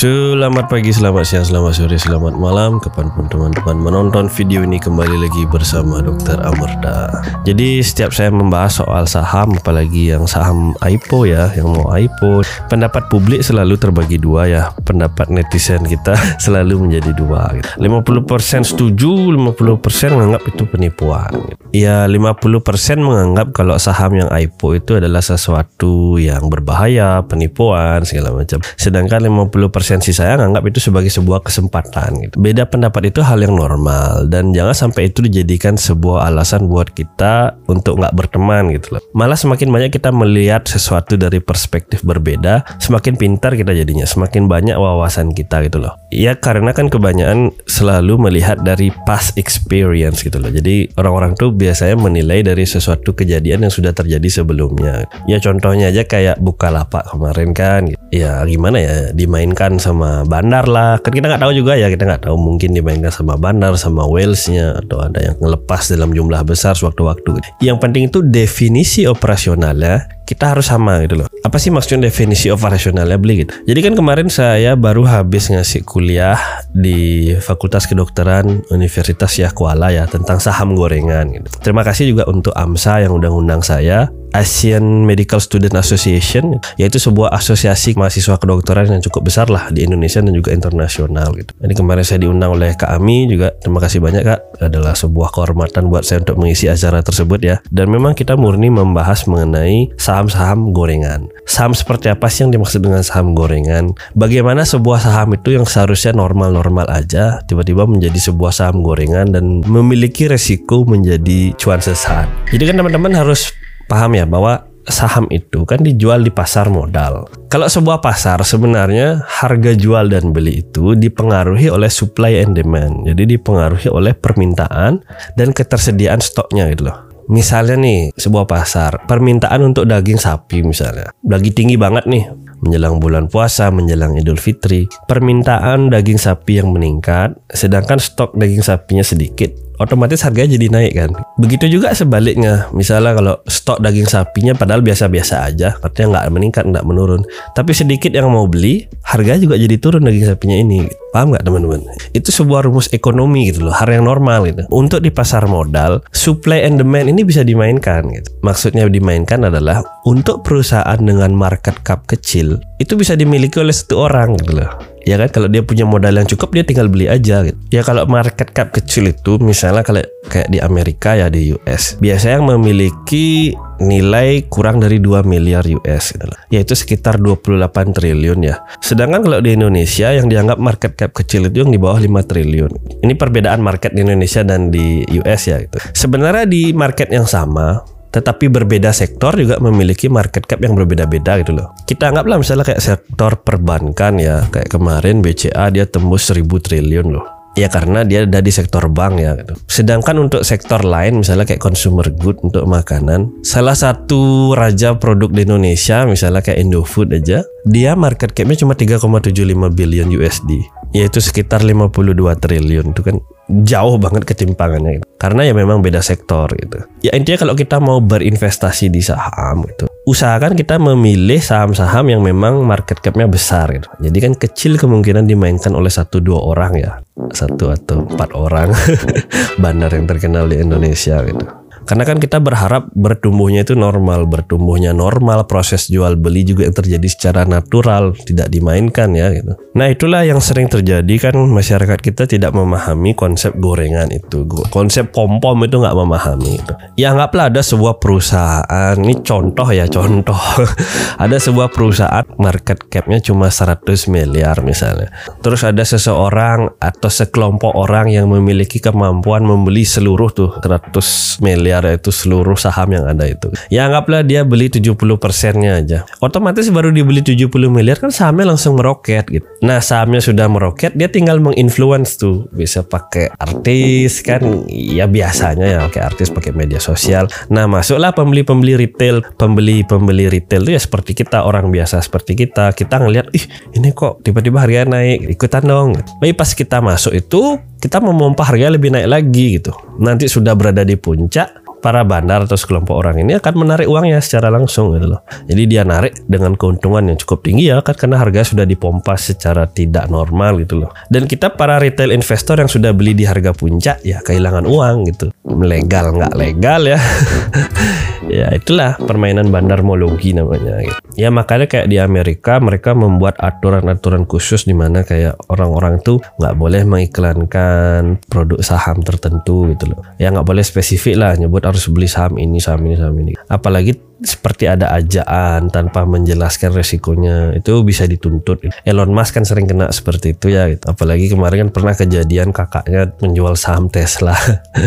Selamat pagi, selamat siang, selamat sore, selamat malam Kapan pun teman-teman menonton video ini kembali lagi bersama Dr. Amerda Jadi setiap saya membahas soal saham Apalagi yang saham IPO ya Yang mau IPO Pendapat publik selalu terbagi dua ya Pendapat netizen kita selalu menjadi dua gitu. 50% setuju 50% menganggap itu penipuan. Ya 50% menganggap kalau saham yang IPO itu adalah sesuatu yang berbahaya Penipuan segala macam Sedangkan 50% sih saya nganggap itu sebagai sebuah kesempatan gitu. Beda pendapat itu hal yang normal dan jangan sampai itu dijadikan sebuah alasan buat kita untuk nggak berteman gitu loh. Malah semakin banyak kita melihat sesuatu dari perspektif berbeda, semakin pintar kita jadinya, semakin banyak wawasan kita gitu loh. Ya karena kan kebanyakan selalu melihat dari past experience gitu loh. Jadi orang-orang tuh biasanya menilai dari sesuatu kejadian yang sudah terjadi sebelumnya. Ya contohnya aja kayak Bukalapak kemarin kan. Ya gimana ya dimainkan sama Bandar lah. Kan kita nggak tahu juga ya kita nggak tahu mungkin dimainkan sama Bandar sama Walesnya atau ada yang ngelepas dalam jumlah besar sewaktu-waktu. Yang penting itu definisi operasionalnya kita harus sama gitu loh. Apa sih maksudnya definisi operasionalnya beli gitu? Jadi kan kemarin saya baru habis ngasih kuliah di Fakultas Kedokteran Universitas Syah Kuala ya tentang saham gorengan gitu. Terima kasih juga untuk AMSA yang udah ngundang saya Asian Medical Student Association yaitu sebuah asosiasi mahasiswa kedokteran yang cukup besar lah di Indonesia dan juga internasional gitu. Jadi kemarin saya diundang oleh Kak Ami juga terima kasih banyak Kak adalah sebuah kehormatan buat saya untuk mengisi acara tersebut ya. Dan memang kita murni membahas mengenai saham saham-saham gorengan. Saham seperti apa sih yang dimaksud dengan saham gorengan? Bagaimana sebuah saham itu yang seharusnya normal-normal aja tiba-tiba menjadi sebuah saham gorengan dan memiliki resiko menjadi cuan sesat. Jadi kan teman-teman harus paham ya bahwa saham itu kan dijual di pasar modal. Kalau sebuah pasar sebenarnya harga jual dan beli itu dipengaruhi oleh supply and demand. Jadi dipengaruhi oleh permintaan dan ketersediaan stoknya gitu loh. Misalnya nih sebuah pasar permintaan untuk daging sapi misalnya. Lagi tinggi banget nih menjelang bulan puasa menjelang Idul Fitri permintaan daging sapi yang meningkat sedangkan stok daging sapinya sedikit otomatis harganya jadi naik kan. Begitu juga sebaliknya, misalnya kalau stok daging sapinya padahal biasa-biasa aja, artinya nggak meningkat, nggak menurun. Tapi sedikit yang mau beli, harga juga jadi turun daging sapinya ini. Paham nggak teman-teman? Itu sebuah rumus ekonomi gitu loh, hal yang normal gitu. Untuk di pasar modal, supply and demand ini bisa dimainkan gitu. Maksudnya dimainkan adalah untuk perusahaan dengan market cap kecil, itu bisa dimiliki oleh satu orang gitu loh. Ya kan? Kalau dia punya modal yang cukup dia tinggal beli aja gitu. ya kalau market cap kecil itu misalnya kalau kayak di Amerika ya di US biasanya yang memiliki nilai kurang dari 2 miliar US gitu yaitu sekitar 28 triliun ya. Sedangkan kalau di Indonesia yang dianggap market cap kecil itu yang di bawah 5 triliun. Ini perbedaan market di Indonesia dan di US ya gitu. Sebenarnya di market yang sama tetapi berbeda sektor juga memiliki market cap yang berbeda-beda gitu loh. Kita anggaplah misalnya kayak sektor perbankan ya, kayak kemarin BCA dia tembus 1000 triliun loh. Ya karena dia ada di sektor bank ya gitu. Sedangkan untuk sektor lain misalnya kayak consumer good untuk makanan, salah satu raja produk di Indonesia misalnya kayak Indofood aja, dia market capnya cuma 3,75 billion USD, yaitu sekitar 52 triliun. Itu kan jauh banget ketimpangannya gitu. karena ya memang beda sektor gitu. Ya intinya kalau kita mau berinvestasi di saham gitu usahakan kita memilih saham-saham yang memang market capnya besar gitu. Jadi kan kecil kemungkinan dimainkan oleh satu dua orang ya. Satu atau empat orang. Bandar yang terkenal di Indonesia gitu karena kan kita berharap bertumbuhnya itu normal, bertumbuhnya normal, proses jual beli juga yang terjadi secara natural, tidak dimainkan ya gitu. Nah, itulah yang sering terjadi kan masyarakat kita tidak memahami konsep gorengan itu. Konsep pom-pom itu nggak memahami itu. Ya anggaplah ada sebuah perusahaan, ini contoh ya, contoh. ada sebuah perusahaan market capnya cuma 100 miliar misalnya. Terus ada seseorang atau sekelompok orang yang memiliki kemampuan membeli seluruh tuh 100 miliar miliar itu seluruh saham yang ada itu. Ya anggaplah dia beli 70 persennya aja. Otomatis baru dibeli 70 miliar kan sahamnya langsung meroket gitu. Nah sahamnya sudah meroket dia tinggal menginfluence tuh. Bisa pakai artis kan ya biasanya ya pakai artis pakai media sosial. Nah masuklah pembeli-pembeli retail. Pembeli-pembeli retail itu ya seperti kita orang biasa seperti kita. Kita ngelihat ih ini kok tiba-tiba harga naik ikutan dong. Tapi pas kita masuk itu kita memompa harga lebih naik lagi gitu. Nanti sudah berada di puncak para bandar atau sekelompok orang ini akan menarik uangnya secara langsung gitu loh. Jadi dia narik dengan keuntungan yang cukup tinggi ya kan karena harga sudah dipompa secara tidak normal gitu loh. Dan kita para retail investor yang sudah beli di harga puncak ya kehilangan uang gitu. Legal nggak legal ya. ya itulah permainan bandarmologi namanya gitu. Ya makanya kayak di Amerika mereka membuat aturan-aturan khusus di mana kayak orang-orang tuh nggak boleh mengiklankan produk saham tertentu gitu loh. Ya nggak boleh spesifik lah nyebut harus beli saham ini, saham ini, saham ini. Apalagi seperti ada ajaan tanpa menjelaskan resikonya itu bisa dituntut. Elon Musk kan sering kena seperti itu ya gitu. Apalagi kemarin kan pernah kejadian kakaknya menjual saham Tesla.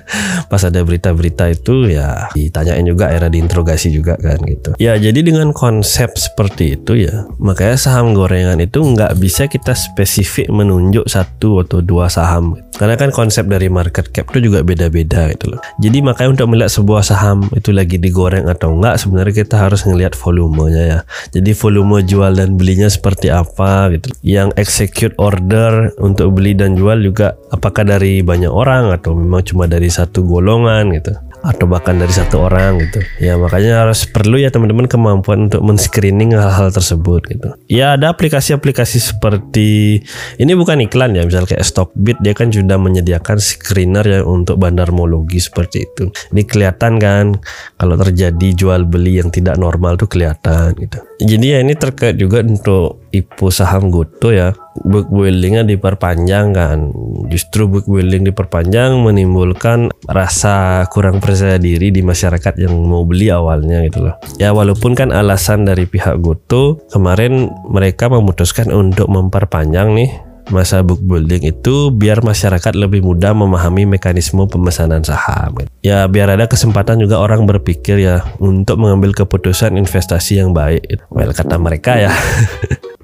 Pas ada berita-berita itu ya ditanyain juga era diinterogasi juga kan gitu. Ya jadi dengan konsep seperti itu ya makanya saham gorengan itu nggak bisa kita spesifik menunjuk satu atau dua saham. Karena kan konsep dari market cap itu juga beda-beda gitu loh. Jadi makanya untuk melihat sebuah saham itu lagi digoreng atau enggak sebenarnya kita harus ngelihat volumenya ya. Jadi volume jual dan belinya seperti apa gitu. Yang execute order untuk beli dan jual juga apakah dari banyak orang atau memang cuma dari satu golongan gitu atau bahkan dari satu orang gitu. Ya makanya harus perlu ya teman-teman kemampuan untuk men-screening hal-hal tersebut gitu. Ya ada aplikasi-aplikasi seperti ini bukan iklan ya misal kayak Stockbit dia kan sudah menyediakan screener ya untuk bandarmologi seperti itu. Ini kelihatan kan kalau terjadi jual beli yang tidak normal tuh kelihatan gitu jadi ya ini terkait juga untuk IPO saham Goto ya. Book buildingnya diperpanjang kan. Justru book building diperpanjang menimbulkan rasa kurang percaya diri di masyarakat yang mau beli awalnya gitu loh. Ya walaupun kan alasan dari pihak Goto kemarin mereka memutuskan untuk memperpanjang nih masa book building itu biar masyarakat lebih mudah memahami mekanisme pemesanan saham. Ya biar ada kesempatan juga orang berpikir ya untuk mengambil keputusan investasi yang baik. Well kata mereka ya.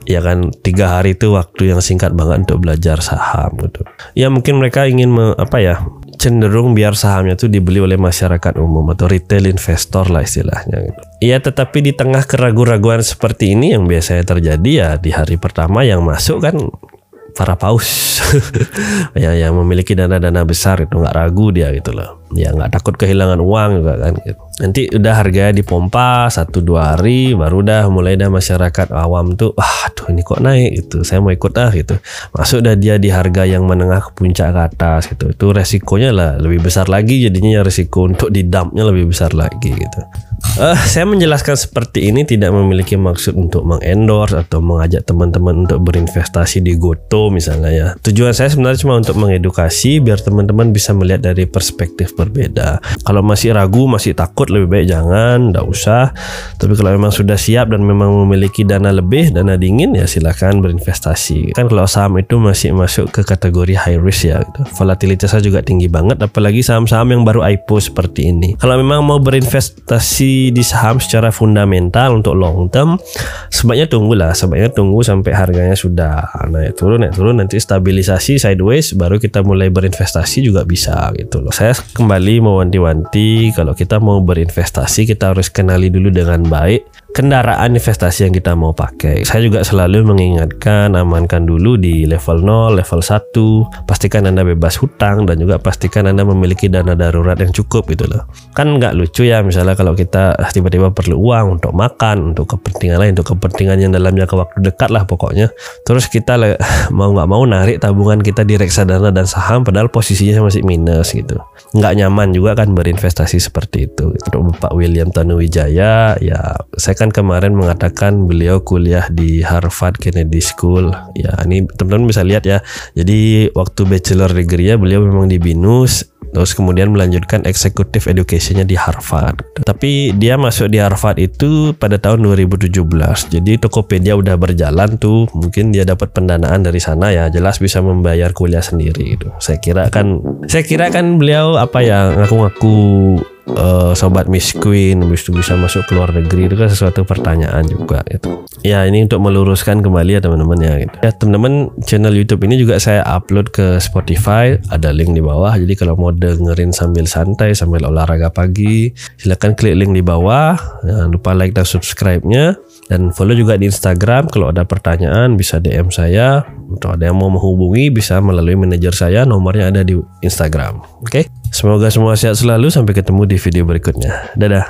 ya kan tiga hari itu waktu yang singkat banget untuk belajar saham gitu. Ya mungkin mereka ingin me, apa ya cenderung biar sahamnya itu dibeli oleh masyarakat umum atau retail investor lah istilahnya gitu. Ya tetapi di tengah keraguan-raguan seperti ini yang biasanya terjadi ya di hari pertama yang masuk kan para paus ya yang memiliki dana-dana besar itu nggak ragu dia gitu loh. Ya nggak takut kehilangan uang juga kan gitu. nanti udah harganya dipompa satu dua hari baru dah mulai dah masyarakat awam tuh ah tuh ini kok naik gitu saya mau ikut ah gitu. Masuk dah dia di harga yang menengah ke puncak ke atas gitu. Itu resikonya lah lebih besar lagi jadinya resiko untuk didampnya lebih besar lagi gitu Uh, saya menjelaskan seperti ini tidak memiliki maksud untuk mengendorse atau mengajak teman-teman untuk berinvestasi di Goto misalnya ya. Tujuan saya sebenarnya cuma untuk mengedukasi biar teman-teman bisa melihat dari perspektif berbeda. Kalau masih ragu, masih takut lebih baik jangan, tidak usah. Tapi kalau memang sudah siap dan memang memiliki dana lebih, dana dingin ya silahkan berinvestasi. Kan kalau saham itu masih masuk ke kategori high risk ya. Gitu. Volatilitasnya juga tinggi banget, apalagi saham-saham yang baru IPO seperti ini. Kalau memang mau berinvestasi di saham secara fundamental untuk long term sebaiknya tunggu lah sebaiknya tunggu sampai harganya sudah naik turun naik turun nanti stabilisasi sideways baru kita mulai berinvestasi juga bisa gitu loh. Saya kembali mewanti-wanti kalau kita mau berinvestasi kita harus kenali dulu dengan baik kendaraan investasi yang kita mau pakai. Saya juga selalu mengingatkan amankan dulu di level 0, level 1, pastikan Anda bebas hutang dan juga pastikan Anda memiliki dana darurat yang cukup gitu loh. Kan nggak lucu ya misalnya kalau kita tiba-tiba perlu uang untuk makan, untuk kepentingan lain, untuk kepentingan yang dalam jangka waktu dekat lah pokoknya. Terus kita mau nggak mau narik tabungan kita di reksadana dan saham padahal posisinya masih minus gitu. Nggak nyaman juga kan berinvestasi seperti itu. Untuk Bapak William Tanuwijaya ya saya kan kemarin mengatakan beliau kuliah di Harvard Kennedy School. Ya, ini teman-teman bisa lihat ya. Jadi waktu bachelor degree-nya beliau memang di BINUS terus kemudian melanjutkan executive educationnya di Harvard. Tapi dia masuk di Harvard itu pada tahun 2017. Jadi Tokopedia udah berjalan tuh, mungkin dia dapat pendanaan dari sana ya, jelas bisa membayar kuliah sendiri itu. Saya kira kan saya kira kan beliau apa ya ngaku-ngaku uh, sobat Miss Queen habis itu bisa masuk ke luar negeri itu kan sesuatu pertanyaan juga gitu. Ya ini untuk meluruskan kembali ya teman-teman ya gitu. Ya teman-teman channel YouTube ini juga saya upload ke Spotify ada link di bawah. Jadi kalau mau dengerin sambil santai sambil olahraga pagi silahkan klik link di bawah. Jangan lupa like dan subscribe-nya dan follow juga di Instagram. Kalau ada pertanyaan bisa DM saya. Untuk ada yang mau menghubungi bisa melalui manajer saya nomornya ada di Instagram. Oke. Okay? Semoga semua sehat selalu. Sampai ketemu di video berikutnya. Dadah.